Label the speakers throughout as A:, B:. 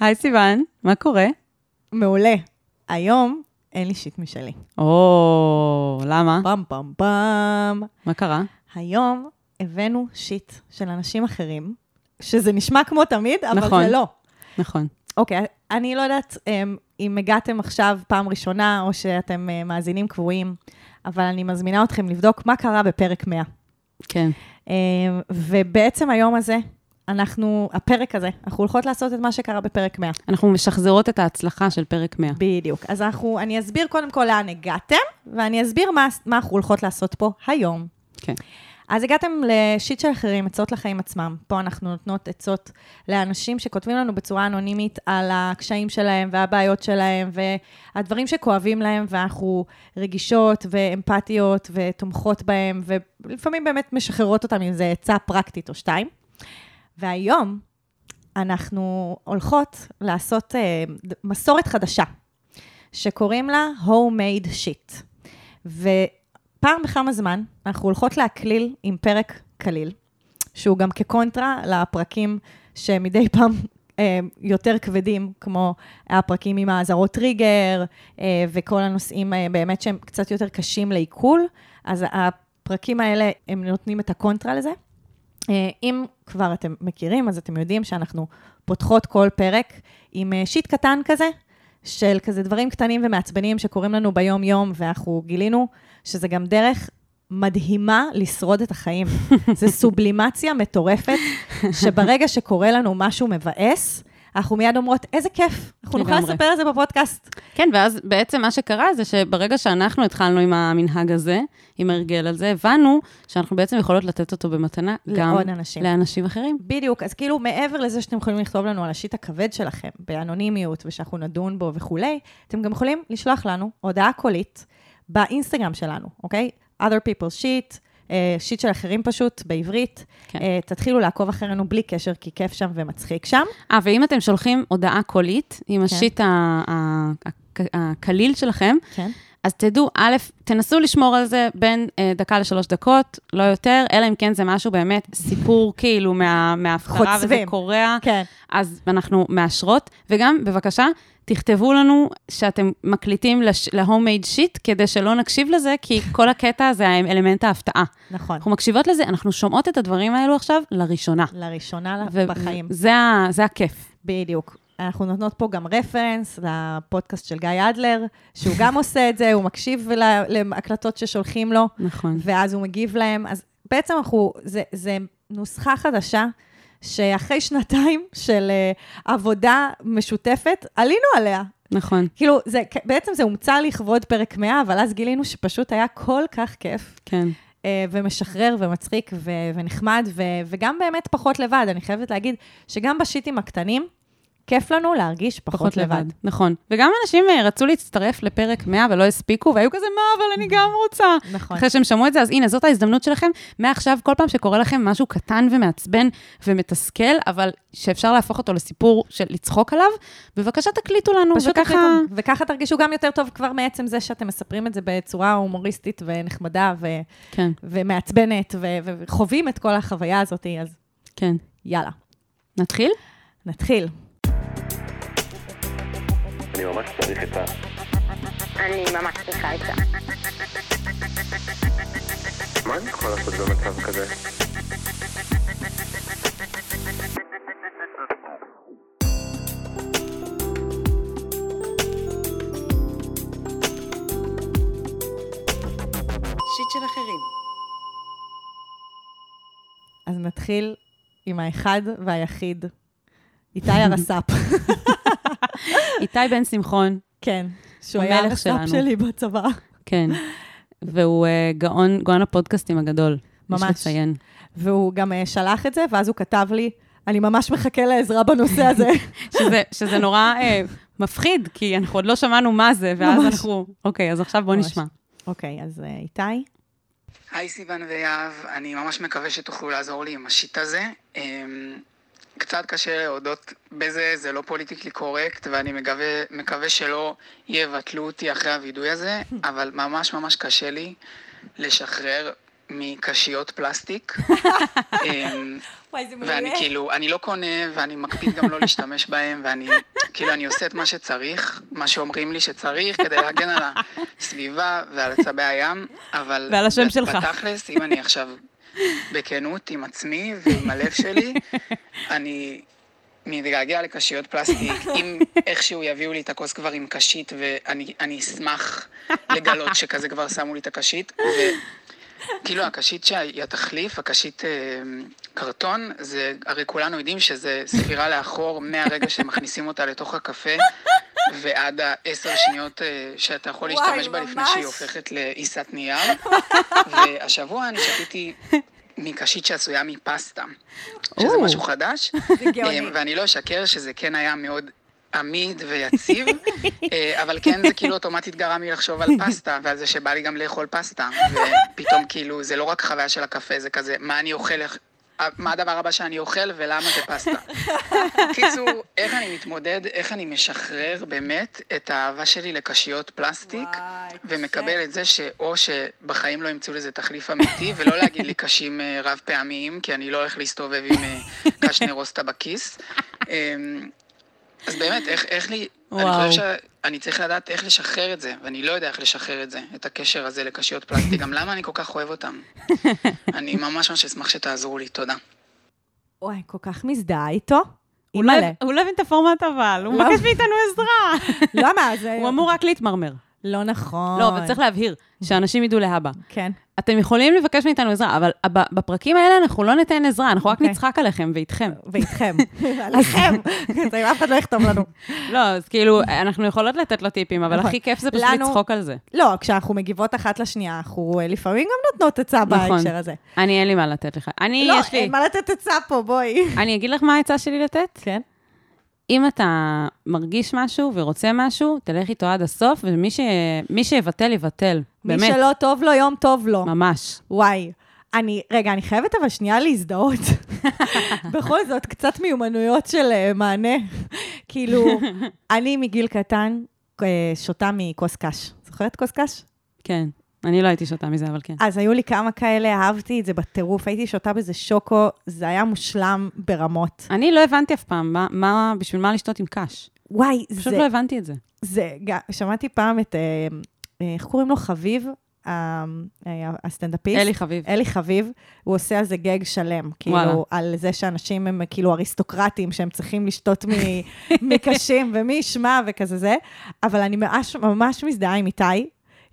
A: היי סיוון, מה קורה?
B: מעולה. היום אין לי שיט משלי.
A: או, למה?
B: פעם פעם פעם.
A: מה קרה?
B: היום הבאנו שיט של אנשים אחרים, שזה נשמע כמו תמיד, אבל
A: נכון.
B: זה לא.
A: נכון.
B: אוקיי, אני לא יודעת אמ, אם הגעתם עכשיו פעם ראשונה, או שאתם אה, מאזינים קבועים, אבל אני מזמינה אתכם לבדוק מה קרה בפרק 100.
A: כן.
B: אמ, ובעצם היום הזה, אנחנו, הפרק הזה, אנחנו הולכות לעשות את מה שקרה בפרק 100.
A: אנחנו משחזרות את ההצלחה של פרק 100.
B: בדיוק. אז אנחנו, אני אסביר קודם כל לאן הגעתם, ואני אסביר מה, מה אנחנו הולכות לעשות פה היום.
A: כן.
B: אז הגעתם לשיט של אחרים, עצות לחיים עצמם. פה אנחנו נותנות עצות לאנשים שכותבים לנו בצורה אנונימית על הקשיים שלהם והבעיות שלהם והדברים שכואבים להם, ואנחנו רגישות ואמפתיות ותומכות בהם, ולפעמים באמת משחררות אותם עם איזה עצה פרקטית או שתיים. והיום אנחנו הולכות לעשות אה, מסורת חדשה, שקוראים לה homemade shit. ופעם בכמה זמן אנחנו הולכות להקליל עם פרק קליל, שהוא גם כקונטרה לפרקים שמדי פעם אה, יותר כבדים, כמו הפרקים עם האזהרות טריגר, אה, וכל הנושאים באמת שהם קצת יותר קשים לעיכול, אז הפרקים האלה, הם נותנים את הקונטרה לזה. אה, אם כבר אתם מכירים, אז אתם יודעים שאנחנו פותחות כל פרק עם אה, שיט קטן כזה, של כזה דברים קטנים ומעצבנים שקורים לנו ביום-יום, ואנחנו גילינו שזה גם דרך מדהימה לשרוד את החיים. זה סובלימציה מטורפת, שברגע שקורה לנו משהו מבאס, אנחנו מיד אומרות, איזה כיף, אנחנו נוכל. לספר את זה בפודקאסט.
A: כן, ואז בעצם מה שקרה זה שברגע שאנחנו התחלנו עם המנהג הזה, עם ההרגל הזה, הבנו שאנחנו בעצם יכולות לתת אותו במתנה גם
B: אנשים.
A: לאנשים אחרים.
B: בדיוק, אז כאילו מעבר לזה שאתם יכולים לכתוב לנו על השיט הכבד שלכם, באנונימיות, ושאנחנו נדון בו וכולי, אתם גם יכולים לשלוח לנו הודעה קולית באינסטגרם שלנו, אוקיי? other people sheet, אה, שיט של אחרים פשוט, בעברית.
A: כן.
B: אה, תתחילו לעקוב אחרינו בלי קשר, כי כיף שם ומצחיק שם.
A: אה, ואם אתם שולחים הודעה קולית עם השיט ה- ה- ה- הקליל שלכם,
B: כן.
A: אז תדעו, א', תנסו לשמור על זה בין אה, דקה לשלוש דקות, לא יותר, אלא אם כן זה משהו באמת, סיפור כאילו מה, מההפטרה, וזה. קורע,
B: כן.
A: אז אנחנו מאשרות. וגם, בבקשה, תכתבו לנו שאתם מקליטים לש- ל-homemade שיט, כדי שלא נקשיב לזה, כי כל הקטע זה אלמנט ההפתעה.
B: נכון.
A: אנחנו מקשיבות לזה, אנחנו שומעות את הדברים האלו עכשיו לראשונה.
B: לראשונה
A: ו-
B: בחיים.
A: זה, זה הכיף.
B: בדיוק. אנחנו נותנות פה גם רפרנס לפודקאסט של גיא אדלר, שהוא גם עושה את זה, הוא מקשיב ל- להקלטות ששולחים לו,
A: נכון.
B: ואז הוא מגיב להם. אז בעצם אנחנו, זה, זה נוסחה חדשה, שאחרי שנתיים של uh, עבודה משותפת, עלינו עליה.
A: נכון,
B: כאילו, זה, בעצם זה הומצא לכבוד פרק 100, אבל אז גילינו שפשוט היה כל כך כיף.
A: כן.
B: אה, ומשחרר ומצחיק ו- ונחמד, ו- וגם באמת פחות לבד. אני חייבת להגיד שגם בשיטים הקטנים, כיף לנו להרגיש פחות,
A: פחות
B: לבד.
A: לבד. נכון. וגם אנשים אה, רצו להצטרף לפרק 100 ולא הספיקו, והיו כזה, מה, אבל אני גם רוצה.
B: נכון.
A: אחרי שהם שמעו את זה, אז הנה, זאת ההזדמנות שלכם. מעכשיו, כל פעם שקורה לכם משהו קטן ומעצבן ומתסכל, אבל שאפשר להפוך אותו לסיפור של לצחוק עליו, בבקשה תקליטו לנו,
B: פשוט
A: וככה...
B: תחליטו, וככה תרגישו גם יותר טוב כבר מעצם זה שאתם מספרים את זה בצורה הומוריסטית ונחמדה ו-
A: כן,
B: ומעצבנת, ו- וחווים את כל החוויה הזאת, אז
A: כן.
B: יאללה,
A: נתחיל?
B: נתחיל.
C: אני ממש צריך את ה...
D: אני ממש צריכה את זה.
C: מה אני יכול לעשות במצב כזה?
A: שיט של אחרים.
B: אז נתחיל עם האחד והיחיד, איתי הרס"פ.
A: איתי בן שמחון,
B: כן, שהוא היה הרס"פ. שלי בצבא.
A: כן. והוא אה, גאון, גאון הפודקאסטים הגדול.
B: ממש.
A: יש לציין.
B: והוא גם אה, שלח את זה, ואז הוא כתב לי, אני ממש מחכה לעזרה בנושא הזה.
A: שזה, שזה נורא אה, מפחיד, כי אנחנו עוד לא שמענו מה זה, ואז
B: ממש.
A: אנחנו... אוקיי, אז עכשיו בואו
B: ממש.
A: נשמע.
B: אוקיי, אז אה, איתי,
E: היי סיוון ויהב, אני ממש מקווה שתוכלו לעזור לי עם ה shit הזה. קצת קשה להודות בזה, זה לא politically correct, ואני מקווה, מקווה שלא יבטלו אותי אחרי הווידוי הזה, אבל ממש ממש קשה לי לשחרר מקשיות פלסטיק. אמ,
B: וואי, זה
E: ואני כאילו, אני לא קונה, ואני מקפיד גם לא להשתמש בהם, ואני, כאילו, אני עושה את מה שצריך, מה שאומרים לי שצריך, כדי להגן על הסביבה ועל עצבי הים, אבל...
A: ועל השם שלך.
E: בתכלס, אם אני עכשיו בכנות עם עצמי ועם הלב שלי, אני מתגעגע לקשיות פלסטיק. אם איכשהו יביאו לי את הכוס כבר עם קשית, ואני אני אשמח לגלות שכזה כבר שמו לי את הקשית, וכאילו הקשית שהיא התחליף, הקשית אה, קרטון, זה, הרי כולנו יודעים שזה ספירה לאחור מהרגע שמכניסים אותה לתוך הקפה. ועד העשר שניות אה, שאתה יכול להשתמש בה לפני. שהיא הופכת לעיסת נייר. והשבוע אני שתיתי מקשית שעשויה מפסטה, שזה. משהו חדש.
B: זה גאוני.
E: אה, ואני לא אשקר שזה כן היה מאוד עמיד ויציב, אה, אבל כן זה כאילו אוטומטית גרם לי לחשוב על פסטה, ועל זה שבא לי גם לאכול פסטה. ופתאום כאילו, זה לא רק חוויה של הקפה, זה כזה, מה אני אוכל, מה הדבר הבא שאני אוכל ולמה זה פסטה. קיצור, איך אני מתמודד, איך אני משחרר באמת את האהבה שלי לקשיות פלסטיק,
B: וואי,
E: ומקבל את זה שאו שבחיים לא ימצאו לזה תחליף אמיתי, ולא להגיד לי קשים אה, רב פעמיים, כי אני לא הולך להסתובב עם אה, קשני רוסטה בכיס. אמ, אז באמת, איך, איך לי, אני
A: וואו.
E: חושב שאני צריך לדעת איך לשחרר את זה, ואני לא יודע איך לשחרר את זה, את הקשר הזה לקשיות פלסטיק, גם למה אני כל כך אוהב אותם. אני ממש ממש אשמח שתעזרו לי, תודה.
B: וואי, כל כך מזדהה איתו.
A: הוא לא. הבין- הוא לא את הפורמט אבל, הוא. מבקש מאיתנו עזרה.
B: למה? זה...
A: הוא אמור רק להתמרמר.
B: לא נכון.
A: לא, אבל צריך להבהיר, שאנשים ידעו להבא.
B: כן.
A: אתם יכולים לבקש מאיתנו עזרה, אבל בפרקים האלה אנחנו לא ניתן עזרה, אנחנו רק
B: אוקיי.
A: נצחק עליכם ואיתכם.
B: ואיתכם. עליכם. זה אף אחד לא יכתוב לנו.
A: לא, אז כאילו, אנחנו יכולות לתת לו טיפים, אבל
B: נכון.
A: הכי כיף זה פשוט לצחוק על זה.
B: לא, כשאנחנו מגיבות אחת לשנייה, אנחנו אה, לפעמים גם נותנות עצה
A: נכון.
B: בהקשר הזה.
A: אני, אין לי מה לתת לך. אני,
B: לא,
A: יש לי...
B: אין מה לתת עצה פה, בואי.
A: אני אגיד לך מה העצה שלי לתת?
B: כן.
A: אם אתה מרגיש משהו ורוצה משהו, תלך איתו עד הסוף, ומי ש... מי שיבטל, יבטל.
B: מי
A: באמת,
B: שלא טוב לו, יום טוב לו.
A: ממש.
B: וואי. אני, רגע, אני חייבת אבל שנייה להזדהות. בכל זאת, קצת מיומנויות של אה, מענה. כאילו, אני מגיל קטן אה, שותה מכוס קש. זוכרת כוס קש?
A: כן. אני לא הייתי שותה מזה, אבל כן.
B: אז היו לי כמה כאלה, אהבתי את זה בטירוף, הייתי שותה בזה שוקו, זה היה מושלם ברמות.
A: אני לא הבנתי אף פעם מה, מה, בשביל מה לשתות עם קש.
B: וואי,
A: פשוט
B: זה,
A: לא הבנתי את זה.
B: זה, שמעתי פעם את, אה, אה, איך קוראים לו? חביב, אה, הסטנדאפיסט.
A: אלי חביב.
B: אלי חביב, הוא עושה על זה גג שלם, כאילו,
A: וואלה.
B: על זה שאנשים הם כאילו אריסטוקרטים, שהם צריכים לשתות מ- מקשים, ומי ישמע וכזה זה, אבל אני ממש, ממש מזדהה עם איתי,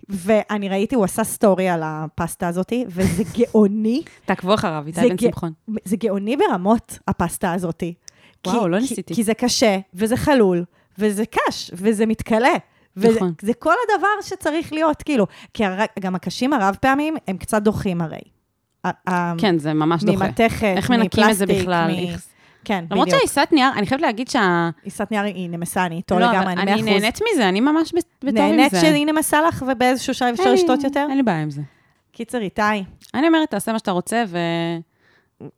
B: ואני ראיתי, הוא עשה סטורי על הפסטה הזאת, וזה גאוני,
A: תעקבו אחריו, איתי בן שמחון.
B: זה גאוני ברמות, הפסטה הזאת.
A: וואו, לא ניסיתי.
B: כי זה קשה, וזה חלול, וזה קש, וזה מתכלה. וזה
A: נכון.
B: זה כל הדבר שצריך להיות, כאילו. כי הר, גם הקשים הרב פעמים, הם קצת דוחים הרי.
A: כן, זה ממש דוחה.
B: ממתכת,
A: איך מנקים את זה
B: מפלסטיק,
A: בכלל?
B: מ-. כן,
A: למרות
B: בדיוק.
A: שהעיסת נייר, אני חייבת להגיד שה...
B: עיסת נייר היא נמסה, אני איתו
A: לא,
B: לגמרי, אני מאה
A: אני
B: אחוז.
A: נהנית מזה, אני ממש בטוב עם זה.
B: נהנית שהיא נמסה לך ובאיזשהו שלב אפשר לשתות יותר?
A: אין לי בעיה עם זה.
B: קיצר, איתי,
A: אני אומרת, תעשה מה שאתה רוצה,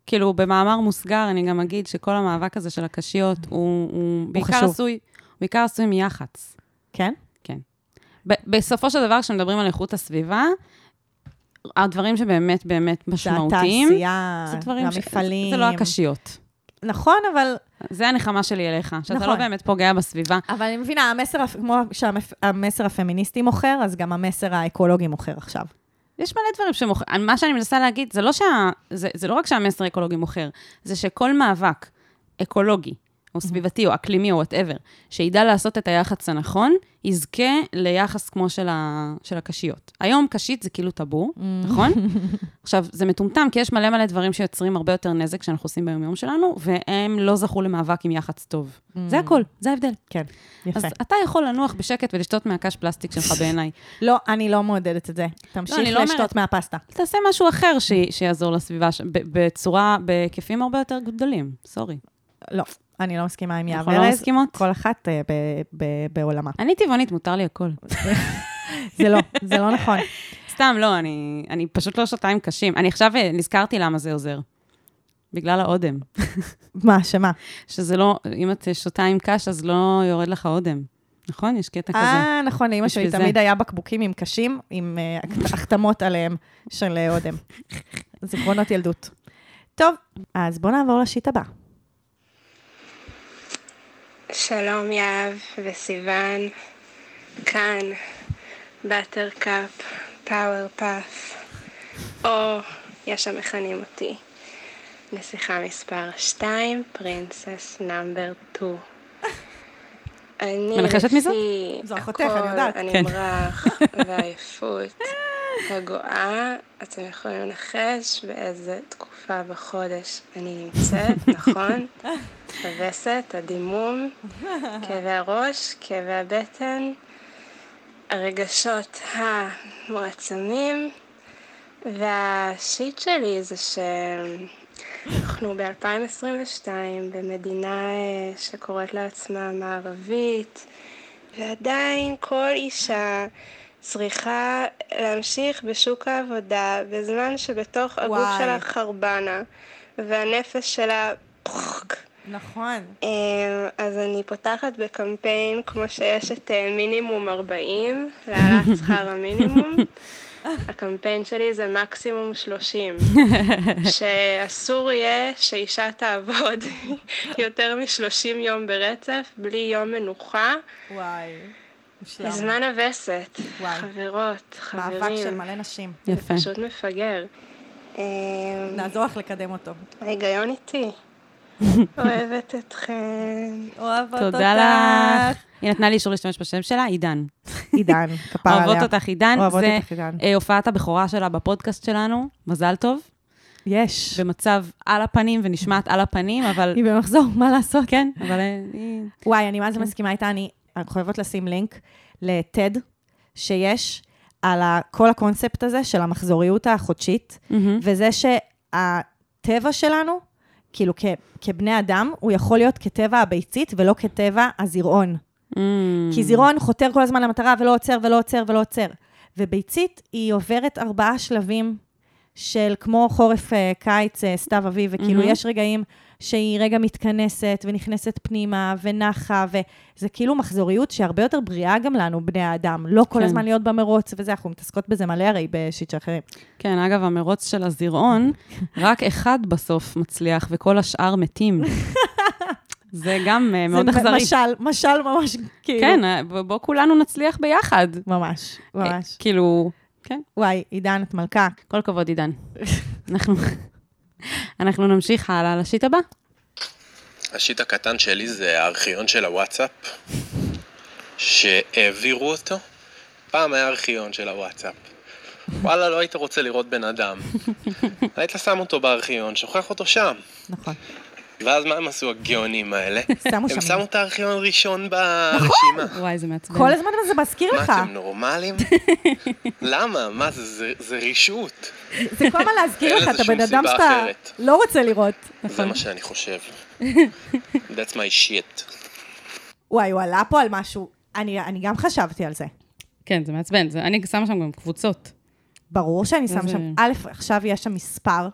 A: וכאילו, במאמר מוסגר, אני גם אגיד שכל המאבק הזה של הקשיות, הוא, הוא בעיקר
B: חשוב.
A: עשוי, הוא בעיקר עשוי מיח"צ.
B: כן?
A: ב- בסופו של דבר, כשמדברים על איכות הסביבה, הדברים שבאמת באמת
B: זה
A: משמעותיים,
B: התעשייה,
A: זה דברים, ש-
B: המפעלים.
A: זה לא הקשיות.
B: נכון, אבל
A: זה הנחמה שלי אליך, שאתה
B: נכון.
A: לא באמת פוגע בסביבה.
B: אבל אני מבינה, המסר, כמו שהמסר הפמיניסטי מוכר, אז גם המסר האקולוגי מוכר עכשיו.
A: יש מלא דברים שמוכרים. מה שאני מנסה להגיד, זה לא, שה... זה, זה לא רק שהמסר האקולוגי מוכר, זה שכל מאבק אקולוגי, או סביבתי, או אקלימי, או whatever, שידע לעשות את היח"צ הנכון, יזכה ליחס כמו של, ה... של הקשיות. היום קשית זה כאילו טאבו, נכון? עכשיו, זה מטומטם, כי יש מלא מלא דברים שיוצרים הרבה יותר נזק שאנחנו עושים ביום-יום שלנו, והם לא זכו למאבק עם יח"צ טוב. זה הכל, זה ההבדל.
B: כן, יפה.
A: אז אתה יכול לנוח בשקט ולשתות מהקש פלסטיק שלך בעיניי.
B: לא, אני לא מעודדת את זה. תמשיך
A: אני לא
B: לשתות מהפסטה.
A: תעשה משהו אחר ש... שיעזור לסביבה, בצורה, בהיקפים הרבה יותר גדולים, סורי.
B: לא, אני לא מסכימה עם יהב
A: אנחנו לא
B: ארז.
A: מסכימות?
B: כל אחת אה, ב- ב- בעולמה.
A: אני טבעונית, מותר לי הכל.
B: זה לא, זה לא נכון.
A: סתם, לא, אני, אני פשוט לא שותה עם קשים. אני עכשיו אה, נזכרתי למה זה עוזר. בגלל האודם.
B: מה, שמה?
A: שזה לא, אם את שותה עם קש, אז לא יורד לך אודם. נכון? יש קטע כזה.
B: אה, נכון, לאמא שלי
A: זה.
B: תמיד היה בקבוקים עם קשים, עם אה, החתמות עליהם של אה, אודם. זיכרונות ילדות. טוב, אז בואו נעבור ל shit הבא.
F: שלום יהב וסיוון, כאן Buttercup, Powerpuff, או יש המכנים אותי נסיכה מספר 2, princess number 2. אני
A: מנחשת?
F: לפי
B: זו אחותך, אני יודעת.
F: הקול
A: כן.
F: הנמרח והעייפות הגואה, אתם יכולים לנחש באיזה תקופה בחודש אני נמצאת, נכון? הווסת, הדימום, כאבי הראש, כאבי הבטן, הרגשות המועצמים, והשיט שלי זה שאנחנו ב-2022 במדינה אה, שקוראת לעצמה מערבית, ועדיין כל אישה צריכה להמשיך בשוק העבודה בזמן שבתוך הגוף. שלה חרבנה והנפש שלה פחק.
B: נכון.
F: אמ, אז אני פותחת בקמפיין כמו שיש את אה, מינימום 40 להעלאת שכר המינימום. הקמפיין שלי זה מקסימום 30, שאסור יהיה שאישה תעבוד יותר מ-30 יום ברצף, בלי יום מנוחה,
B: וואי.
F: בזמן הווסת.
B: וואי.
F: חברות, חברים.
B: מאבק של מלא נשים.
A: יפה.
F: זה פשוט מפגר. אמ,
B: נעזור לך לקדם אותו.
F: ההיגיון איתי. אוהבת אתכם.
B: אוהבות אותך.
A: תודה לך. היא נתנה לי אישור להשתמש בשם שלה, עידן.
B: עידן, כפרה עליה.
A: אוהבות אותך, עידן.
B: אוהבות
A: זה
B: אותך, עידן.
A: אה, הופעת הבכורה שלה בפודקאסט שלנו, מזל טוב.
B: יש.
A: במצב על הפנים ונשמעת על הפנים, אבל...
B: היא במחזור, מה לעשות?
A: כן, אבל אה, היא...
B: וואי, אני מה
A: כן.
B: זה מסכימה איתה, אני, חייבות לשים לינק לטד שיש על כל הקונספט הזה של המחזוריות החודשית. וזה שהטבע שלנו, כאילו כ, כבני אדם, הוא יכול להיות כטבע הביצית ולא כטבע הזרעון.
A: Mm.
B: כי זירעון חותר כל הזמן למטרה ולא עוצר ולא עוצר ולא עוצר. וביצית, היא עוברת ארבעה שלבים של כמו חורף, אה, קיץ, אה, סתיו, אביב, וכאילו
A: מהמם.
B: יש רגעים שהיא רגע מתכנסת ונכנסת פנימה ונחה, וזה כאילו מחזוריות שהרבה יותר בריאה גם לנו, בני האדם. לא כל
A: כן.
B: הזמן להיות במרוץ וזה, אנחנו מתעסקות בזה מלא הרי בשיט של אחרים.
A: כן, אגב, המרוץ של הזרעון, רק אחד בסוף מצליח וכל השאר מתים. זה גם אה, מאוד
B: זה
A: אכזרי.
B: משל, משל ממש, כאילו.
A: כן, בוא כולנו נצליח ביחד.
B: ממש, ממש.
A: כאילו, כן,
B: וואי, עידן, את מלכה.
A: כל הכבוד, עידן. אנחנו... אנחנו נמשיך הלאה לשיט הבא.
G: השיט הקטן שלי זה הארכיון של הוואטסאפ, שהעבירו אותו. פעם היה ארכיון של הוואטסאפ. וואלה, לא היית רוצה לראות בן אדם. היית שם אותו בארכיון, שוכח אותו שם.
B: נכון.
G: ואז מה הם עשו הגאונים האלה?
B: שמו
G: הם
B: שם.
G: שמו את הארכיון ראשון ברשימה.
A: וואי, זה מעצבן.
B: כל הזמן זה מזכיר
G: מה
B: לך.
G: אתם נורמלים? למה? מה זה? זה- זה רישות.
B: זה כל הזמן להזכיר לך, אתה בן אדם שאתה. לא רוצה לראות.
G: זה מה שאני חושב. That's my shit.
B: וואי, הוא עלה פה על משהו. אני, אני גם חשבתי על זה.
A: כן, זה מעצבן. זה- אני שמה שם גם קבוצות.
B: ברור שאני שם
A: זה-
B: שם, א', עכשיו יש שם מספר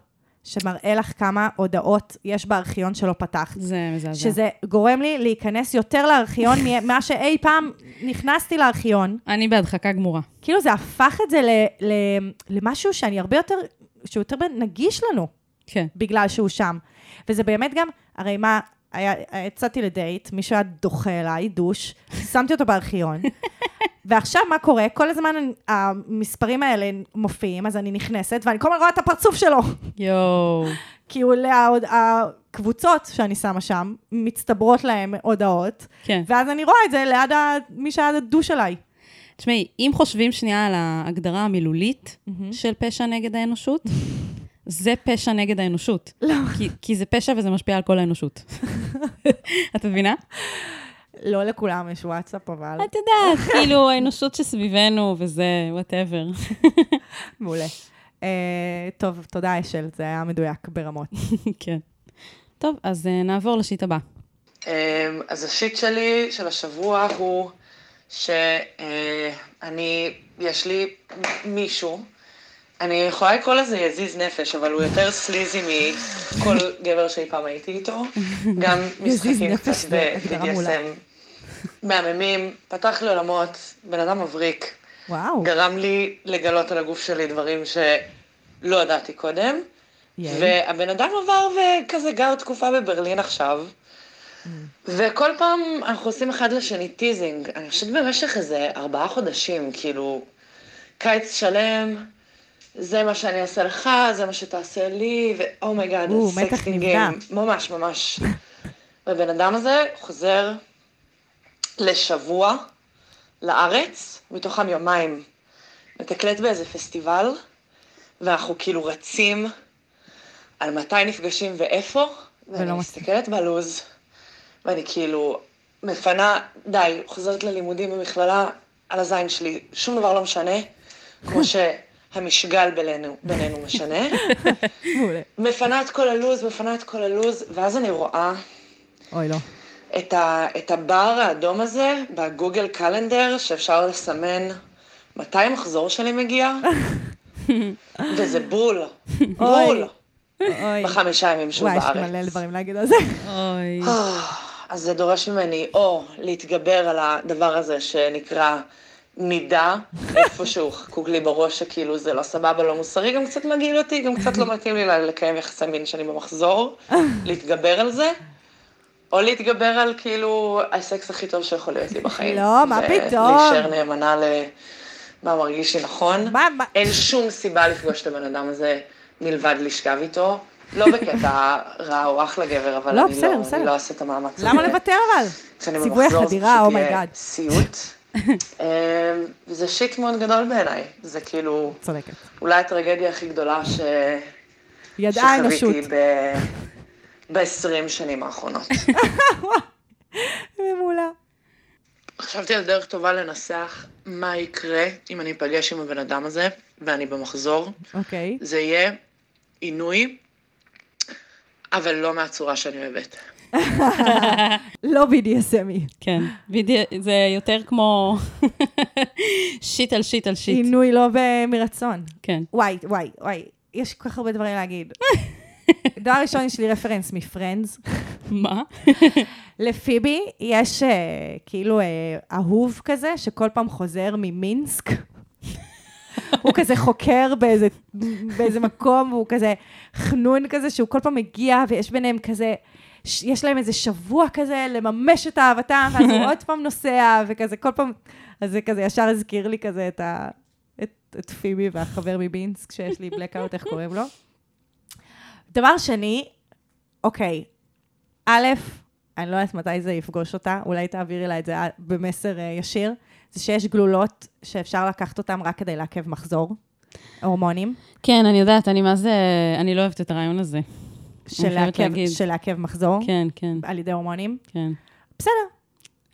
B: שמראה לך כמה הודעות יש בארכיון שלא פתחת.
A: זה מזעזע.
B: שזה גורם לי להיכנס יותר לארכיון ממה שאי פעם נכנסתי לארכיון.
A: אני בהדחקה גמורה.
B: כאילו זה הפך את זה ל, ל, למשהו שאני הרבה יותר, שהוא יותר נגיש לנו,
A: כן.
B: בגלל שהוא שם. וזה באמת גם, הרי מה, יצאתי לדייט, מישהו היה דוחה אליי, דוש, שמתי אותו בארכיון, ועכשיו מה קורה? כל הזמן המספרים האלה מופיעים, אז אני נכנסת, ואני כל הזמן רואה את הפרצוף שלו.
A: יואו.
B: כי הוא הקבוצות שאני שמה שם, מצטברות להם הודעות,
A: כן.
B: ואז אני רואה את זה ליד ה- מי שהיה דוש עליי.
A: תשמעי, אם חושבים שנייה על ההגדרה המילולית של פשע נגד האנושות, זה פשע נגד האנושות.
B: לא.
A: כי, כי זה פשע וזה משפיע על כל האנושות. את מבינה?
B: לא לכולם יש וואטסאפ, אבל...
A: את יודעת, כאילו, האנושות שסביבנו וזה, whatever.
B: מעולה. Uh, טוב, תודה, אשל, זה היה מדויק ברמות.
A: כן. טוב, אז uh, נעבור ל shit הבא.
H: אמ, אז ה shit שלי של השבוע הוא שאני, יש לי מישהו, אני יכולה לקרוא לזה יזיז נפש, אבל הוא יותר sleazy מכל גבר שאי פעם הייתי איתו. גם
B: יזיז
H: משחקים
B: נפש
H: קצת. ב-BDSM מהממים, פתח לי עולמות, בן אדם מבריק.
B: וואו.
H: גרם לי לגלות על הגוף שלי דברים שלא ידעתי קודם.
B: ייי.
H: והבן אדם עבר וכזה גר תקופה בברלין עכשיו. וכל פעם אנחנו עושים אחד לשני teasing. אני חושבת במשך איזה ארבעה חודשים, כאילו, קיץ שלם, זה מה שאני אעשה לך, זה מה שתעשה לי, ו oh my god,
B: או, מתח נבנה.
H: ממש ממש. והבן אדם הזה חוזר לשבוע לארץ, מתוכם יומיים. מתקלט באיזה פסטיבל, ואנחנו כאילו רצים על מתי נפגשים ואיפה, ואני מסתכלת בלוז, ואני כאילו מפנה, די, חוזרת ללימודים במכללה על הזין שלי, שום דבר לא משנה, כמו שהמשגל בינינו, בינינו משנה. מפנה את כל הלוז, מפנה את כל הלוז, ואז אני רואה
B: אוי, לא.
H: את, ה, את הבר האדום הזה בגוגל קלנדר, שאפשר לסמן מתי המחזור שלי מגיע, וזה בול, בול,
B: אוי.
H: בחמישה ימים שהוא
B: וואי, יש
H: בארץ.
B: מלא דברים להגיד על זה.
A: אוי.
H: אז זה דורש ממני או להתגבר על הדבר הזה שנקרא מידה, איפשהו חקוק לי בראש שכאילו זה לא סבבה, לא מוסרי, גם קצת מגעיל אותי, גם קצת לא מתאים לי לקיים יחסי מין שאני במחזור, להתגבר על זה, או להתגבר על כאילו הסקס הכי טוב שיכול להיות לי בחיים.
B: לא, מה פתאום?
H: ולהישאר נאמנה למה מרגיש לי נכון.
B: מה, מה?
H: אין שום סיבה לפגוש את הבן אדם הזה מלבד לשכב איתו. לא בקטע רע או אחלה גבר, אבל
B: לא,
H: אני
B: בסדר,
H: לא,
B: בסדר.
H: אני לא אעשה את המאמץ.
B: למה לוותר אבל? ציווי
H: זה פשוט
B: oh my god.
H: יהיה סיוט. אמ, וזה shit מאוד גדול בעיניי. זה כאילו,
B: צודקת.
H: אולי הטרגדיה הכי גדולה ש...
B: ידעה האנושות.
H: שחוויתי ב... ב-20 שנים האחרונות.
B: מעולה.
H: חשבתי על דרך טובה לנסח מה יקרה אם אני אפגש עם הבן אדם הזה, ואני במחזור.
B: אוקיי.
H: זה יהיה עינוי, אבל לא מהצורה שאני אוהבת.
B: לא BDSMי.
A: כן. זה יותר כמו שיט על שיט על שיט.
B: עינוי לא מרצון.
A: כן.
B: וואי, וואי, וואי, יש כל כך הרבה דברים להגיד. דבר ראשון, יש לי רפרנס מפרנדס.
A: מה?
B: לפיבי יש uh, כאילו uh, אהוב כזה, שכל פעם חוזר ממינסק. הוא כזה חוקר באיזה, באיזה מקום, והוא כזה חנון כזה, שהוא כל פעם מגיע, ויש ביניהם כזה, יש להם איזה שבוע כזה לממש את אהבתם, ואז הוא עוד פעם נוסע, וכזה כל פעם, אז זה כזה ישר הזכיר לי כזה את, ה, את, את פיבי והחבר מבינסק, שיש לי בלקאוט, איך קוראים לו. דבר שני, אוקיי, א', אני לא יודעת מתי זה יפגוש אותה, אולי תעבירי לה את זה במסר אה, ישיר, זה שיש גלולות שאפשר לקחת אותן רק כדי לעכב מחזור, הורמונים,
A: כן, אני יודעת, אני מה זה, אני לא אוהבת את הרעיון הזה.
B: של לעכב מחזור
A: כן, כן,
B: על ידי הורמונים.
A: כן.
B: בסדר,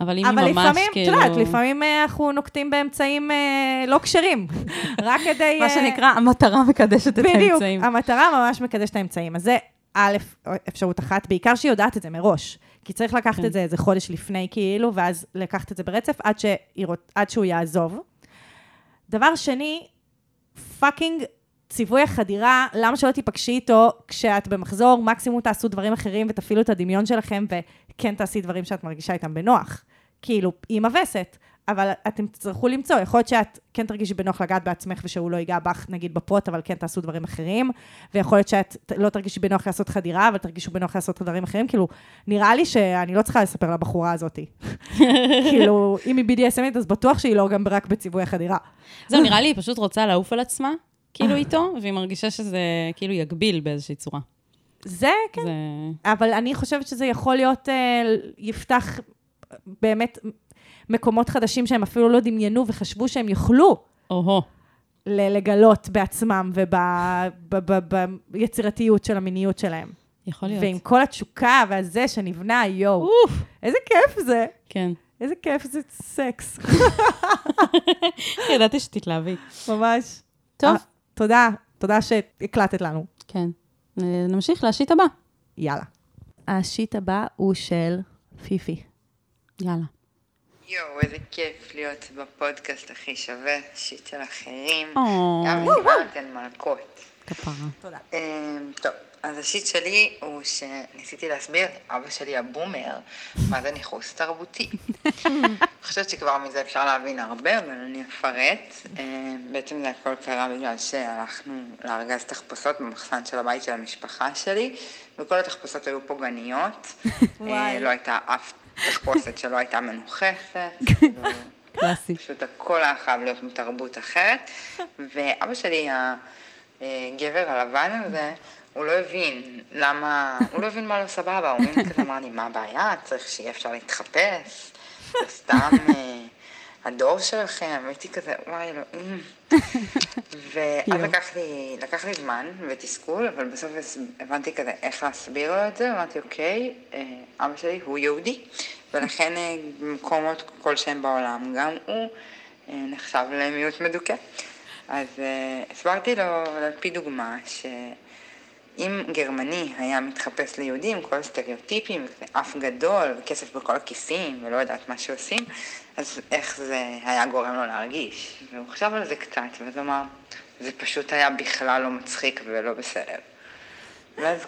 A: אבל אם
B: אבל
A: היא ממש
B: לפעמים, את
A: כאילו...
B: יודעת, לפעמים אה, אנחנו נוקטים באמצעים אה, לא כשרים, רק כדי...
A: מה
B: אה,
A: שנקרא, המטרה מקדשת את
B: בדיוק,
A: האמצעים.
B: המטרה ממש מקדשת את האמצעים. אז זה א', אפשרות אחת, בעיקר שהיא יודעת את זה מראש. כי צריך לקחת
A: כן.
B: את זה איזה חודש לפני, כאילו, ואז לקחת את זה ברצף עד, שהיא, רוצ- עד שהוא יעזוב. דבר שני, fucking ציווי החדירה, למה שלא תיפגשי איתו כשאת במחזור, מקסימום תעשו דברים אחרים ותפעילו את הדמיון שלכם, וכן תעשי דברים שאת מרגישה איתם בנוח. כאילו, היא מווסת, אבל אתם תצטרכו למצוא, יכול להיות שאת כן תרגישי בנוח לגעת בעצמך ושהוא לא ייגע בך, נגיד בפרוט, אבל כן תעשו דברים אחרים, ויכול להיות שאת לא תרגישי בנוח לעשות חדירה, אבל תרגישו בנוח לעשות דברים אחרים, כאילו, נראה לי שאני לא צריכה לספר לבחורה הזאתי. כאילו, אם היא BDSMית, אז בטוח שהיא לא גם רק בציווי החדירה.
A: זהו, נראה לי היא פשוט רוצה לעוף על עצמה, כאילו איתו, והיא מרגישה שזה כאילו יגביל באיזושהי צורה.
B: זה, כן.
A: זה...
B: אבל אני חושבת שזה יכול להיות, אה, יפתח באמת מקומות חדשים שהם אפילו לא דמיינו וחשבו שהם יוכלו
A: או-הו.
B: לגלות בעצמם וביצירתיות של המיניות שלהם.
A: יכול להיות.
B: ועם כל התשוקה והזה שנבנה, יואו, איזה כיף זה.
A: כן.
B: איזה כיף זה סקס.
A: ידעתי שתתלהבי.
B: ממש.
A: טוב.
B: אה, תודה, תודה שהקלטת לנו.
A: כן. נמשיך לשיט הבא.
B: יאללה. השיט הבא הוא של פיפי.
A: יאללה.
I: יואו, איזה כיף להיות בפודקאסט הכי שווה, שיט של אחרים. גם אתן מלכות.
A: כפרה.
I: אמ, טוב, אז השיט שלי הוא שניסיתי להסביר לאבא שלי הבומר מה זה ניכוס תרבותי. אני חושבת שכבר מזה אפשר להבין הרבה, אבל אני אפרט. אמ, בעצם זה הכל קרה בגלל שהלכנו לארגז תחפושות במחסן של הבית של המשפחה שלי, וכל התחפושות היו פוגעניות. אה, לא הייתה אף תחפושת שלא הייתה. כאילו,
A: קלאסי.
I: פשוט הכל היה חייב להיות מתרבות אחרת. ואבא שלי, הגבר הלבן הזה, הוא לא הבין למה, הוא לא הבין מה לא סבבה, הוא מין כזה אמר לי, מה הבעיה? צריך שיהיה אפשר להתחפש, זה סתם אה, הדור שלכם, הייתי כזה, וואי אלוהים. ואז לקח לי, לקח לי זמן ותסכול, אבל בסוף הבנתי כזה איך להסביר לו את זה, אמרתי, אוקיי, אה, אבא שלי הוא יהודי, ולכן אה, במקומות כלשהם בעולם, גם הוא אה, נחשב למיעוט מדוכא. אז אה, הסברתי לו על פי דוגמה שאם גרמני היה מתחפש ליהודי עם כל הסטריאוטיפים, אף גדול וכסף בכל הכיסים ולא יודעת מה שעושים, אז איך זה היה גורם לו להרגיש? והוא חשב על זה קצת, ואז אמר, זה פשוט היה בכלל לא מצחיק ולא בסדר. ואז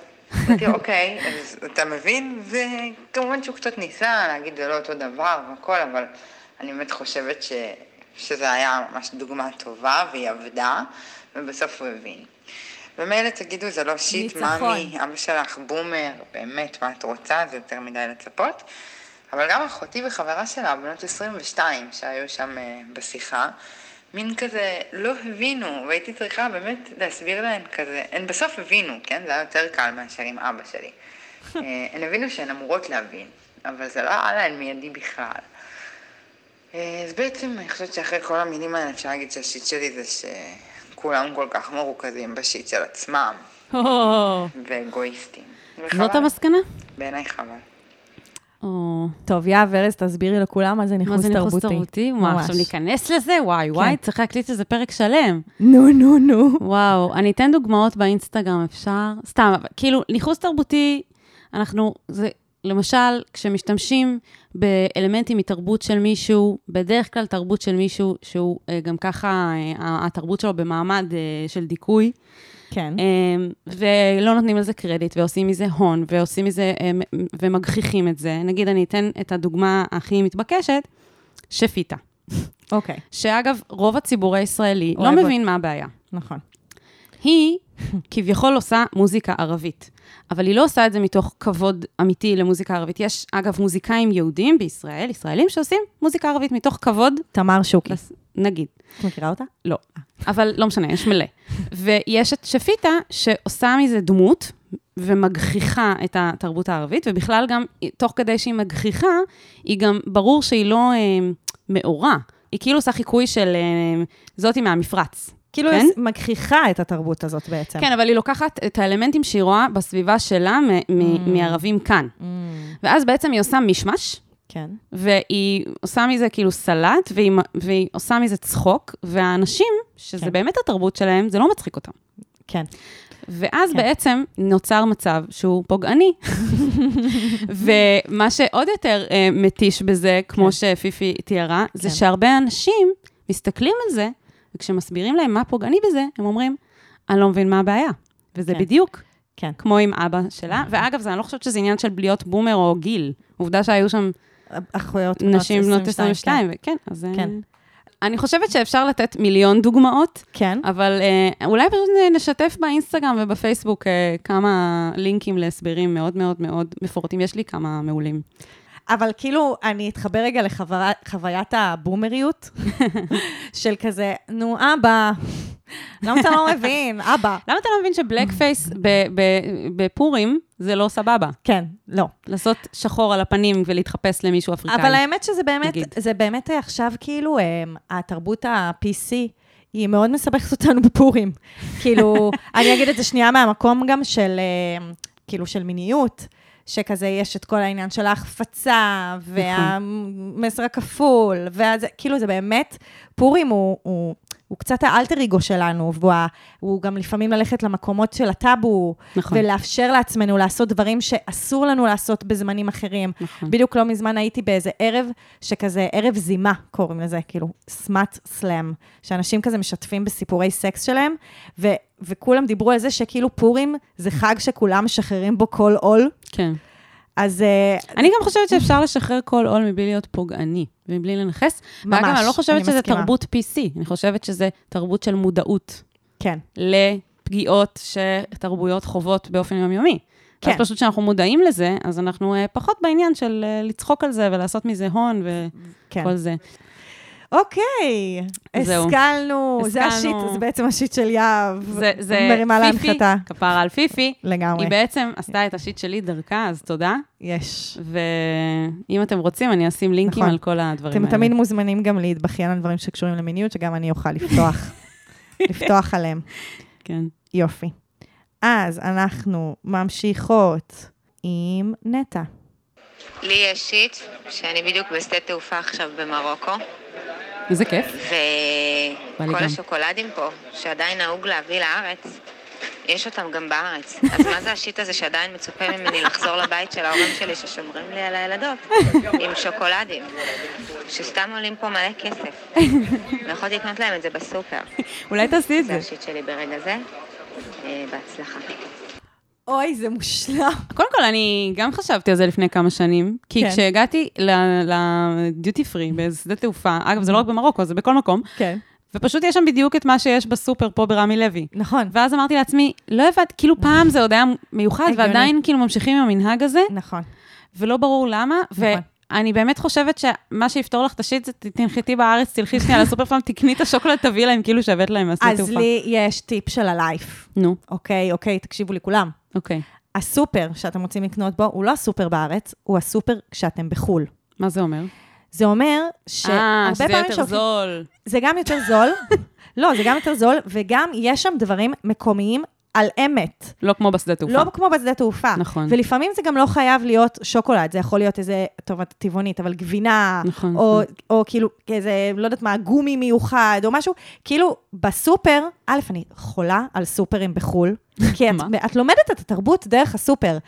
I: אמרתי, אוקיי, אז אתה מבין? וכמובן שהוא קצת ניסה להגיד זה לא אותו דבר והכל, אבל אני באמת חושבת ש... שזה היה ממש דוגמה טובה והיא עבדה, ובסוף הוא הבין. ומילא תגידו, זה לא שיט. מאמי, אבא שלך בומר, באמת, מה את רוצה, זה יותר מדי לצפות. אבל גם אחותי וחברה שלה, בנות 22, שהיו שם אה, בשיחה, מין כזה לא הבינו, והייתי צריכה באמת להסביר להן כזה, הן בסוף הבינו, כן? זה היה יותר קל מאשר עם אבא שלי. אה, הן הבינו שהן אמורות להבין, אבל זה לא היה להן מיידי בכלל. אה, אז בעצם אני חושבת שאחרי כל המילים האלה אפשר להגיד שהשיט שלי זה שכולם כל כך מרוכזים בשיט של עצמם ואגואיסטים.
A: זאת. המסקנה?
I: בעיניי חבל.
B: טוב, יהב ארז, תסבירי לכולם מה זה
A: מה
B: ניכוס
A: זה ניכוס
B: תרבותי.
A: תרבותי? מה. עכשיו ניכנס לזה? וואי, וואי,
B: כן.
A: צריך להקליט איזה פרק שלם.
B: נו, נו, נו.
A: וואו, אני אתן דוגמאות באינסטגרם, אפשר? סתם, אבל כאילו, ניכוס תרבותי, אנחנו, זה, למשל, כשמשתמשים באלמנטים מתרבות של מישהו, בדרך כלל תרבות של מישהו שהוא אה, גם ככה, אה, התרבות שלו במעמד אה, של דיכוי,
B: כן.
A: ולא נותנים לזה קרדיט, ועושים מזה הון, ועושים מזה, ומגחיכים את זה. נגיד, אני אתן את הדוגמה הכי מתבקשת, שפיטה.
B: אוקיי,
A: שאגב, רוב הציבור הישראלי לא מבין מה הבעיה.
B: נכון.
A: היא כביכול עושה מוזיקה ערבית, אבל היא לא עושה את זה מתוך כבוד אמיתי למוזיקה ערבית. יש, אגב, מוזיקאים יהודים בישראל, ישראלים, שעושים מוזיקה ערבית מתוך כבוד,
B: תמר שוקי.
A: לס- נגיד.
B: את מכירה אותה?
A: לא. אבל לא משנה, יש מלא. ויש את שפיטה, שעושה מזה דמות, ומגחיכה את התרבות הערבית, ובכלל גם, תוך כדי שהיא מגחיכה, היא גם, ברור שהיא לא אה, מאורה. היא כאילו עושה חיקוי של אה, זאתי מהמפרץ.
B: כאילו,
A: כן?
B: היא מכריחה את התרבות הזאת בעצם.
A: כן, אבל היא לוקחת את האלמנטים שהיא רואה בסביבה שלה מ- מ- מערבים כאן.
B: Mm,
A: ואז בעצם היא עושה מישמש,
B: כן.
A: והיא עושה מזה כאילו סלט, והיא, והיא עושה מזה צחוק, והאנשים, שזה
B: כן.
A: באמת התרבות שלהם, זה לא מצחיק אותם.
B: כן.
A: ואז
B: כן.
A: בעצם נוצר מצב שהוא פוגעני. ומה שעוד יותר אה, מתיש בזה, כמו
B: כן.
A: שפיפי תיארה, זה
B: כן.
A: שהרבה אנשים מסתכלים על זה, וכשמסבירים להם מה פוגעני בזה, הם אומרים, אני לא מבין מה הבעיה. וזה
B: כן.
A: בדיוק
B: כן.
A: כמו עם אבא שלה. ואגב, זה, אני לא חושבת שזה עניין של להיות בומר או גיל. עובדה שהיו שם
B: אחיות
A: נשים בנות
B: 22,
A: 22, וכן, אז... אה,
B: כן.
A: אני חושבת שאפשר לתת מיליון דוגמאות,
B: כן.
A: אבל אה, אולי פשוט נשתף באינסטגרם ובפייסבוק אה, כמה לינקים להסברים מאוד מאוד מאוד מפורטים. יש לי כמה מעולים.
B: אבל כאילו, אני אתחבר רגע לחוויית הבומריות, של כזה, נו, אבא, למה אתה לא מבין? אבא.
A: למה אתה לא מבין שבלק פייס בפורים זה לא סבבה?
B: כן, לא.
A: לעשות שחור על הפנים ולהתחפש למישהו אפריקאי.
B: אבל האמת שזה באמת,
A: נגיד.
B: זה באמת עכשיו כאילו, אמ, התרבות ה-PC, היא מאוד מסבכת אותנו בפורים. כאילו, אני אגיד את זה שנייה מהמקום גם של, אמ, כאילו, של מיניות, שכזה יש את כל העניין של ההחפצה, והמסר הכפול, ואז כאילו זה באמת, פורים הוא, הוא, הוא קצת האלטר אגו שלנו, והוא הוא גם לפעמים ללכת למקומות של הטאבו,
A: נכון.
B: ולאפשר לעצמנו לעשות דברים שאסור לנו לעשות בזמנים אחרים.
A: נכון.
B: בדיוק לא מזמן הייתי באיזה ערב, שכזה, ערב זימה קוראים לזה, כאילו, סמאט סלאם, שאנשים כזה משתפים בסיפורי סקס שלהם, ו- וכולם דיברו על זה שכאילו פורים זה חג שכולם משחררים בו כל עול.
A: כן.
B: אז אה,
A: אני גם חושבת שאפשר לשחרר כל עול מבלי להיות פוגעני ומבלי לנכס.
B: ממש,
A: ואגב, אני לא חושבת
B: אני
A: שזה
B: מסכימה.
A: תרבות PC, אני חושבת שזה תרבות של מודעות
B: כן,
A: לפגיעות שתרבויות חוות באופן יומיומי.
B: כן.
A: כן. אז פשוט כשאנחנו מודעים לזה, אז אנחנו אה, פחות בעניין של אה, לצחוק על זה ולעשות מזה הון
B: כן.
A: וכל זה.
B: אוקיי,
A: זהו.
B: השכלנו, זה. השיט, זה בעצם השיט של יהב.
A: זה, זה
B: מרימה
A: פיפי,
B: להנחתה.
A: כפרה על פיפי.
B: לגמרי.
A: היא בעצם עשתה את השיט שלי דרכה, אז תודה.
B: יש.
A: ואם אתם רוצים, אני אשים לינקים
B: נכון.
A: על כל הדברים
B: אתם
A: האלה.
B: תמיד מוזמנים גם להתבכיין על דברים שקשורים למיניות, שגם אני אוכל לפתוח, לפתוח עליהם.
A: כן.
B: יופי. אז אנחנו ממשיכות עם נטע.
J: לי יש שיט, שאני בדיוק בשדה תעופה עכשיו במרוקו,
A: איזה כיף.
J: וכל. השוקולדים פה, שעדיין נהוג להביא לארץ, יש אותם גם בארץ. אז מה זה השיט הזה שעדיין מצופה ממני לחזור לבית של ההורים שלי ששומרים לי על הילדות, עם שוקולדים, שסתם עולים פה מלא כסף. ויכולתי לקנות להם את זה בסופר.
A: אולי תעשי את
J: זה
A: זה.
J: השיט שלי ברגע זה. אה, בהצלחה.
B: אוי, זה מושלם.
A: קודם כל, אני גם חשבתי על זה לפני כמה שנים, כי
B: כן.
A: כשהגעתי לדיוטי פרי באיזה שדה תעופה, אגב, זה לא רק במרוקו, זה בכל מקום,
B: כן.
A: ופשוט יש שם בדיוק את מה שיש בסופר פה ברמי לוי.
B: נכון.
A: ואז אמרתי לעצמי, לא הבנתי, כאילו פעם זה עוד היה מיוחד,
B: הגיוני.
A: ועדיין כאילו ממשיכים עם המנהג הזה,
B: נכון.
A: ולא ברור למה,
B: נכון.
A: ואני באמת חושבת שמה שיפתור לך את השיט זה תנחתי בארץ, תלכי שנייה לסופר פארם, תקני את השוקולד, תביאי להם, כאילו שהבאת להם מהשדה
B: אז
A: תעופה.
B: לי יש טיפ של הלייף.
A: נו,
B: אוקיי, אוקיי, תקשיבו לי כולם.
A: אוקיי.
B: הסופר שאתם רוצים לקנות בו, הוא לא הסופר בארץ, הוא הסופר כשאתם בחו"ל.
A: מה זה אומר?
B: זה אומר
A: אה,
B: שהרבה
A: שזה
B: פעמים
A: יותר
B: שהולכים...
A: זול.
B: זה גם יותר זול. לא, זה גם יותר זול, וגם יש שם דברים מקומיים על אמת.
A: לא כמו בשדה תעופה.
B: לא כמו בשדה תעופה.
A: נכון.
B: ולפעמים זה גם לא חייב להיות שוקולד, זה יכול להיות איזה, טוב, את טבעונית, אבל גבינה,
A: נכון,
B: או,
A: נכון.
B: או כאילו איזה, לא יודעת מה, גומי מיוחד, או משהו. כאילו, בסופר, א', אני חולה על סופרים בחו"ל, כי את? את לומדת את התרבות דרך הסופר.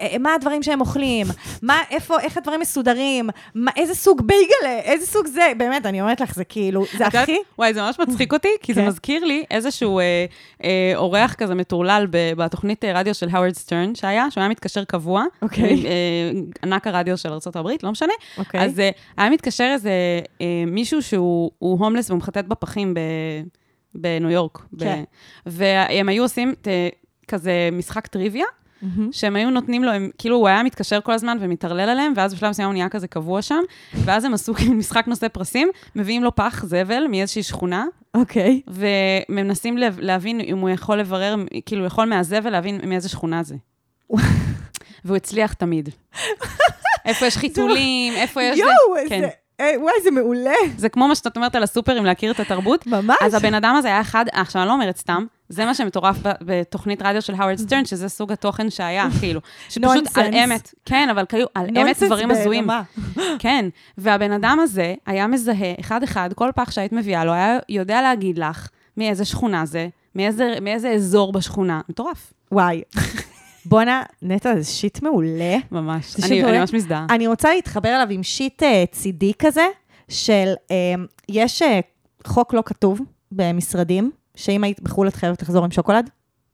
B: אה, מה הדברים שהם אוכלים, מה, איפה, איך הדברים מסודרים, מה, איזה סוג בייגלה, איזה סוג זה, באמת, אני אומרת לך, זה כאילו, זה הכי...
A: וואי, זה ממש מצחיק אותי, כי זה
B: כן.
A: מזכיר לי איזשהו אה, אה, אורח כזה מטורלל ב- בתוכנית אה, רדיו של האוורד סטרן שהיה, שהוא היה מתקשר קבוע.
B: אוקיי.
A: אה, ענק הרדיו של ארה"ב, לא משנה.
B: אוקיי.
A: אז אה, היה מתקשר איזה אה, מישהו שהוא הוא הומלס והוא מחטט בפחים ב- בניו יורק. ב-
B: כן.
A: והם היו עושים ת- כזה משחק טריוויה.
B: מהמם.
A: שהם היו נותנים לו, הם, כאילו הוא היה מתקשר כל הזמן ומטרלל עליהם, ואז בשלב מסוים הוא נהיה כזה קבוע שם, ואז הם עשו כאילו משחק נושא פרסים, מביאים לו פח זבל מאיזושהי שכונה,
B: אוקיי.
A: ומנסים לב- להבין אם הוא יכול לברר, כאילו, הוא יכול מהזבל להבין מאיזה שכונה זה. והוא הצליח תמיד. איפה יש חיתולים, איפה יש...
B: יואו,
A: כן.
B: זה... אה, וואי, זה מעולה.
A: זה כמו מה שאת אומרת על הסופרים, להכיר את התרבות.
B: ממש.
A: אז הבן אדם הזה היה אחד, אה, עכשיו, אני לא אומרת סתם, זה מה שמטורף בתוכנית רדיו של האוורד סטרן, שזה סוג התוכן שהיה, כאילו. שפשוט על
B: נונסנס.
A: אמת, כן, אבל כאילו, על אמת דברים הזויים.
B: ברמה.
A: כן, והבן אדם הזה היה מזהה אחד-אחד, כל פח שהיית מביאה לו, היה יודע להגיד לך מאיזה שכונה זה, מאיזה, מאיזה אזור בשכונה. מטורף,
B: וואי. בואנה, נטע, זה שיט מעולה.
A: ממש. אני,
B: שיט
A: אני
B: מעולה.
A: ממש מזדהה.
B: אני רוצה להתחבר אליו עם שיט אה, צידי כזה, של, אה, יש אה, חוק לא כתוב במשרדים, שאם היית בחו"ל את חייבת לחזור עם שוקולד.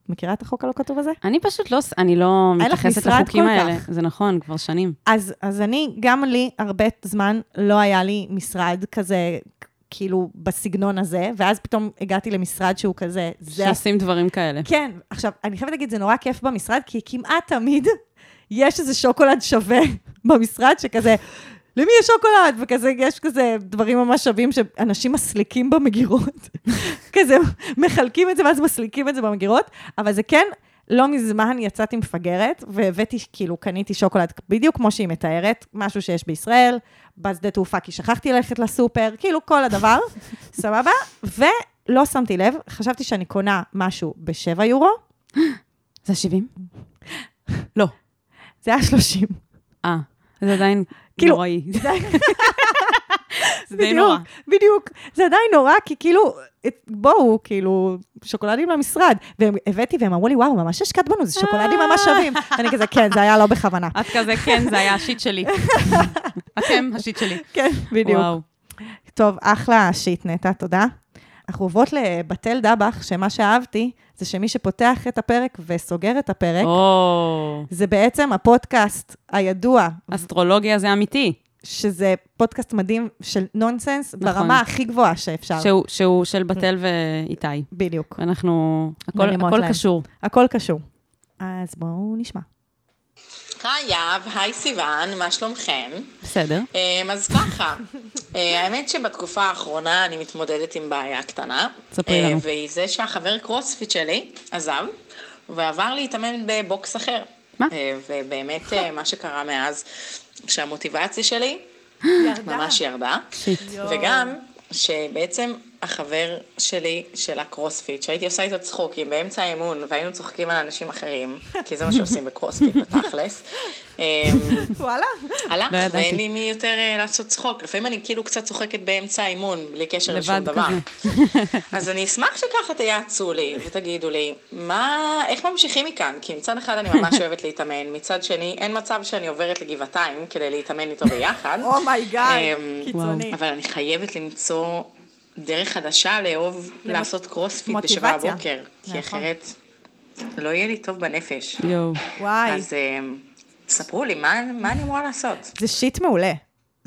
B: מכירה את החוק הלא כתוב הזה?
A: אני פשוט לא, אני לא מתייחסת לחוקים האלה.
B: כך.
A: זה נכון, כבר שנים.
B: אז, אז אני, גם לי, הרבה זמן לא היה לי משרד כזה, כאילו, בסגנון הזה, ואז פתאום הגעתי למשרד שהוא כזה, זה...
A: שעושים דברים כאלה.
B: כן, עכשיו, אני חייבת להגיד, זה נורא כיף במשרד, כי כמעט תמיד יש איזה שוקולד שווה במשרד, שכזה, למי יש שוקולד? וכזה, יש כזה דברים ממש שווים שאנשים מסליקים במגירות. כזה, מחלקים את זה ואז מסליקים את זה במגירות, אבל זה כן, לא מזמן יצאתי מפגרת, והבאתי, כאילו, קניתי שוקולד בדיוק כמו שהיא מתארת, משהו שיש בישראל, בשדה תעופה, כי שכחתי ללכת לסופר, כאילו, כל הדבר, סבבה? ולא שמתי לב, חשבתי שאני קונה משהו ב-7 יורו,
A: זה 70? לא.
B: זה היה 30.
A: אה, זה עדיין
B: כאילו,
A: נוראי.
B: זה-
A: די נורא.
B: בדיוק. זה עדיין נורא, כי כאילו, בואו, כאילו, שוקולדים למשרד. והבאתי, והם אמרו לי, וואו, ממש השקעת בנו, זה שוקולדים ממש שווים. אני כזה, כן, זה היה לא בכוונה.
A: את כזה, כן, זה היה השיט שלי. אתם השיט שלי.
B: כן, בדיוק. טוב, אחלה שיט, נטע, תודה. אנחנו עוברות לבתל דבח, שמה שאהבתי, זה שמי שפותח את הפרק וסוגר את הפרק,
A: או,
B: זה בעצם הפודקאסט הידוע,
A: אסטרולוגיה זה אמיתי.
B: שזה פודקאסט מדהים של נונסנס,
A: נכון.
B: ברמה הכי גבוהה שאפשר.
A: שהוא- שהוא של בתל ואיתי.
B: בדיוק.
A: אנחנו, הכל- הכל
B: להם.
A: קשור.
B: הכל קשור. אז בואו נשמע.
K: היי יהב, היי סיוון, מה שלומכם?
A: בסדר.
K: אמ, אז ככה, אה, האמת שבתקופה האחרונה אני מתמודדת עם בעיה קטנה.
A: ספרי
K: אה,
A: לנו.
K: והיא זה שהחבר קרוספיט שלי עזב, ועבר להתאמן בבוקס אחר.
A: מה?
K: אה, ובאמת אה, מה שקרה מאז, שהמוטיבציה שלי ממש ירדה. וגם שבעצם החבר שלי של הקרוספיט, שהייתי עושה איתו צחוקים באמצע האימון, והיינו צוחקים על אנשים אחרים, כי זה מה שעושים בקרוספיט בתכלס. אמ,
B: וואלה.
K: הלך,
A: לא.
K: ואין לי מי יותר אה, לעשות צחוק. לפעמים אני כאילו קצת צוחקת באמצע האימון, בלי קשר לשום דבר. אז אני אשמח שככה תייעצו לי ותגידו לי, מה, איך ממשיכים מכאן? כי מצד אחד אני ממש אוהבת להתאמן, מצד שני אין מצב שאני עוברת לגבעתיים כדי להתאמן איתו ביחד.
B: oh my god,
K: אמ,
B: קיצוני.
K: אבל אני חייבת למצוא דרך חדשה לאהוב לעשות קרוספיט בשבע
B: מוטיבציה.
K: בבוקר, כי
B: נכון.
K: אחרת לא יהיה לי טוב בנפש.
A: יואו.
B: וואי,
K: אז אמ, ספרו לי, מה מה אני אמורה לעשות?
B: זה shit מעולה.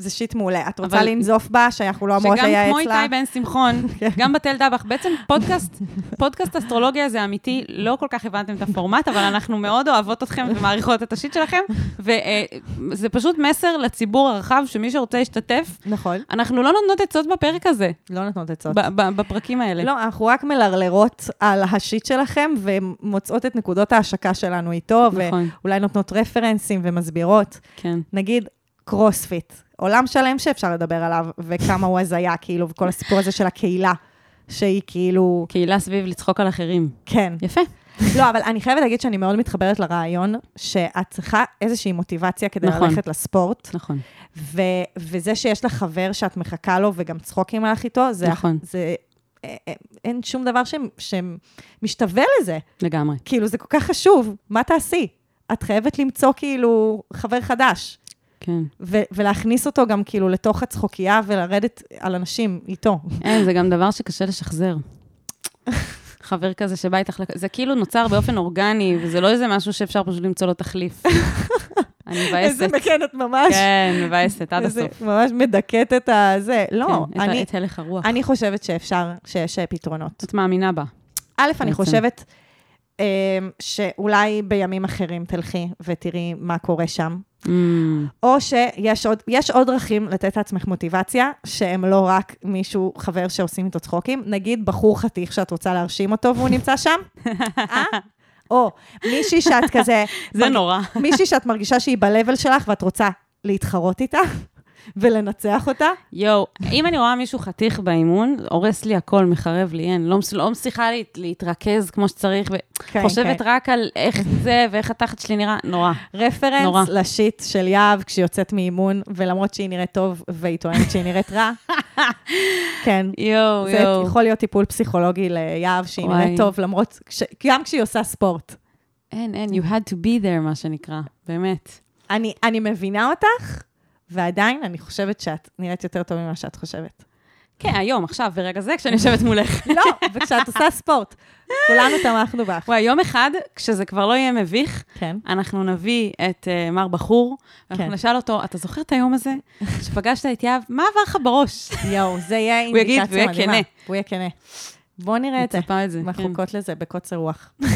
B: זה שיט מעולה. את רוצה לנזוף בה, שאנחנו לא אמורות
A: שגם
B: לייעץ
A: כמו
B: לה?
A: איתי בן שמחון, גם בתל דבח, בעצם פודקאסט, פודקאסט אסטרולוגיה זה אמיתי, לא כל כך הבנתם את הפורמט, אבל אנחנו מאוד אוהבות אתכם ומעריכות את השיט שלכם, וזה פשוט מסר לציבור הרחב, שמי שרוצה להשתתף,
B: נכון.
A: אנחנו לא נותנות עצות בפרק הזה,
B: לא נותנות עצות.
A: בפרקים האלה.
B: לא, אנחנו רק מלרלרות על השיט שלכם, ומוצאות את נקודות ההשקה שלנו איתו,
A: נכון.
B: ואולי נותנות רפרנסים ומסבירות.
A: כן.
B: נגיד, קרוספיט, עולם שלם שאפשר לדבר עליו, וכמה הוא הזיה, כאילו, וכל הסיפור הזה של הקהילה, שהיא כאילו,
A: קהילה סביב לצחוק על אחרים.
B: כן.
A: יפה.
B: לא, אבל אני חייבת להגיד שאני מאוד מתחברת לרעיון, שאת צריכה איזושהי מוטיבציה כדי
A: נכון.
B: ללכת לספורט,
A: נכון.
B: ו- וזה שיש לך חבר שאת מחכה לו וגם צחוקים הלך איתו, זה...
A: נכון.
B: זה אה, אה, אין שום דבר ש- שמשתווה לזה.
A: לגמרי.
B: כאילו, זה כל כך חשוב, מה תעשי? את חייבת למצוא כאילו חבר חדש,
A: כן.
B: ו- ולהכניס אותו גם כאילו לתוך הצחוקייה ולרדת על אנשים איתו.
A: אין, זה גם דבר שקשה לשחזר. חבר כזה שבא איתך, זה כאילו נוצר באופן אורגני, וזה לא איזה משהו שאפשר פשוט למצוא לו תחליף. אני מבאסת.
B: איזה מקנת ממש.
A: כן, מבאסת עד הסוף.
B: ממש מדכאת את הזה. לא,
A: כן,
B: אני,
A: את הלך הרוח.
B: אני חושבת שאפשר, שיש אה, פתרונות.
A: את מאמינה בה.
B: א', אני. חושבת שאולי בימים אחרים תלכי ותראי מה קורה שם.
A: Mm,
B: או שיש עוד, יש עוד דרכים לתת לעצמך מוטיבציה, שהם לא רק מישהו, חבר שעושים איתו צחוקים. נגיד בחור חתיך שאת רוצה להרשים אותו והוא נמצא שם, אה? או מישהי שאת כזה...
A: זה נורא.
B: מישהי שאת מרגישה שהיא ב-level שלך ואת רוצה להתחרות איתה ולנצח אותה.
A: יואו, אם אני רואה מישהו חתיך באימון, הורס לי הכל, מחרב לי, אין. לא, לא מצליחה להת, להתרכז כמו שצריך,
B: כן,
A: וחושבת
B: כן.
A: רק על איך זה ואיך התחת שלי נראה, נורא.
B: רפרנס
A: נורא.
B: לשיט של יהב כשהיא יוצאת מאימון, ולמרות שהיא נראית טוב והיא טוענת שהיא נראית רע, כן.
A: יואו,
B: זה
A: יואו.
B: יכול להיות טיפול פסיכולוגי ליהב, שהיא
A: וואי.
B: נראית טוב, למרות, כש- גם כשהיא עושה ספורט.
A: אין, אין, you had to be there, מה שנקרא, באמת.
B: אני, אני מבינה אותך, ועדיין אני חושבת שאת נראית יותר טוב ממה שאת חושבת.
A: כן, היום, עכשיו, ברגע זה, כשאני יושבת מולך.
B: לא, וכשאת עושה ספורט, כולנו תמכנו בך.
A: וואי, יום אחד, כשזה כבר לא יהיה מביך,
B: כן.
A: אנחנו נביא את uh, מר בחור, ואנחנו
B: כן.
A: נשאל אותו, אתה זוכר את היום הזה שפגשת את יהב, מה עבר לך בראש?
B: יואו, זה יהיה
A: הוא יגיד,
B: אינדיקציה
A: הוא יהיה
B: מדהימה.
A: כנה.
B: הוא יהיה כנה. בואו נראה את זה.
A: מצפה את זה, כן.
B: מחוקות לזה בקוצר רוח.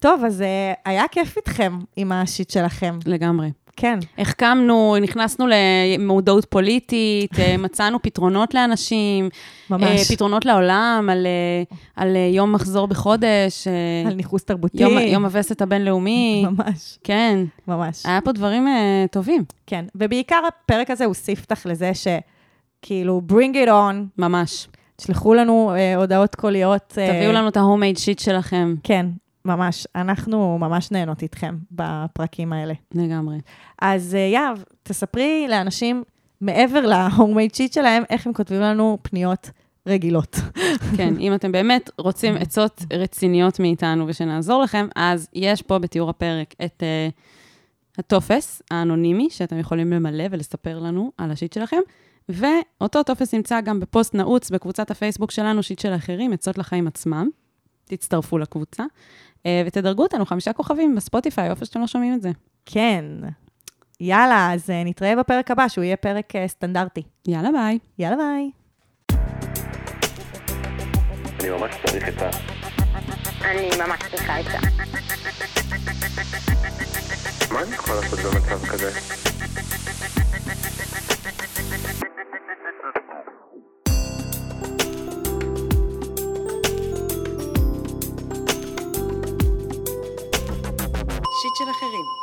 B: טוב, אז אה, היה כיף איתכם עם השיט שלכם.
A: לגמרי.
B: כן.
A: החכמנו, נכנסנו למודעות פוליטית, אה, מצאנו פתרונות לאנשים,
B: ממש.
A: אה, פתרונות לעולם, על, אה, על אה, יום מחזור בחודש, אה,
B: על ניכוס תרבותי.
A: יום, יום הווסת הבינלאומי.
B: ממש,
A: כן,
B: ממש.
A: היה פה דברים אה, טובים,
B: כן, ובעיקר הפרק הזה הוא ספתח לזה שכאילו, bring it on,
A: ממש.
B: תשלחו לנו אה, הודעות קוליות. אה,
A: תביאו לנו את ה homemade shit שלכם.
B: כן. ממש, אנחנו ממש נהנות איתכם בפרקים האלה.
A: לגמרי.
B: אז אה, יהב, תספרי לאנשים, מעבר ל homemade shit שלהם, איך הם כותבים לנו פניות רגילות.
A: כן, אם אתם באמת רוצים עצות רציניות מאיתנו ושנעזור לכם, אז יש פה בתיאור הפרק את uh, הטופס האנונימי, שאתם יכולים למלא ולספר לנו על ה shit שלכם, ואותו טופס נמצא גם בפוסט נעוץ בקבוצת הפייסבוק שלנו, שיט של אחרים, עצות לחיים עצמם. תצטרפו לקבוצה, ותדרגו אותנו חמישה כוכבים בספוטיפיי, איפה שאתם לא שומעים את זה.
B: כן. יאללה, אז אה, נתראה בפרק הבא, שהוא יהיה פרק אה, סטנדרטי.
A: יאללה, ביי.
B: יאללה, ביי.
C: אני ממש צריך את ה...
D: אני ממש צריכה עצה.
C: מה אני יכול לעשות במצב כזה?
L: של אחרים.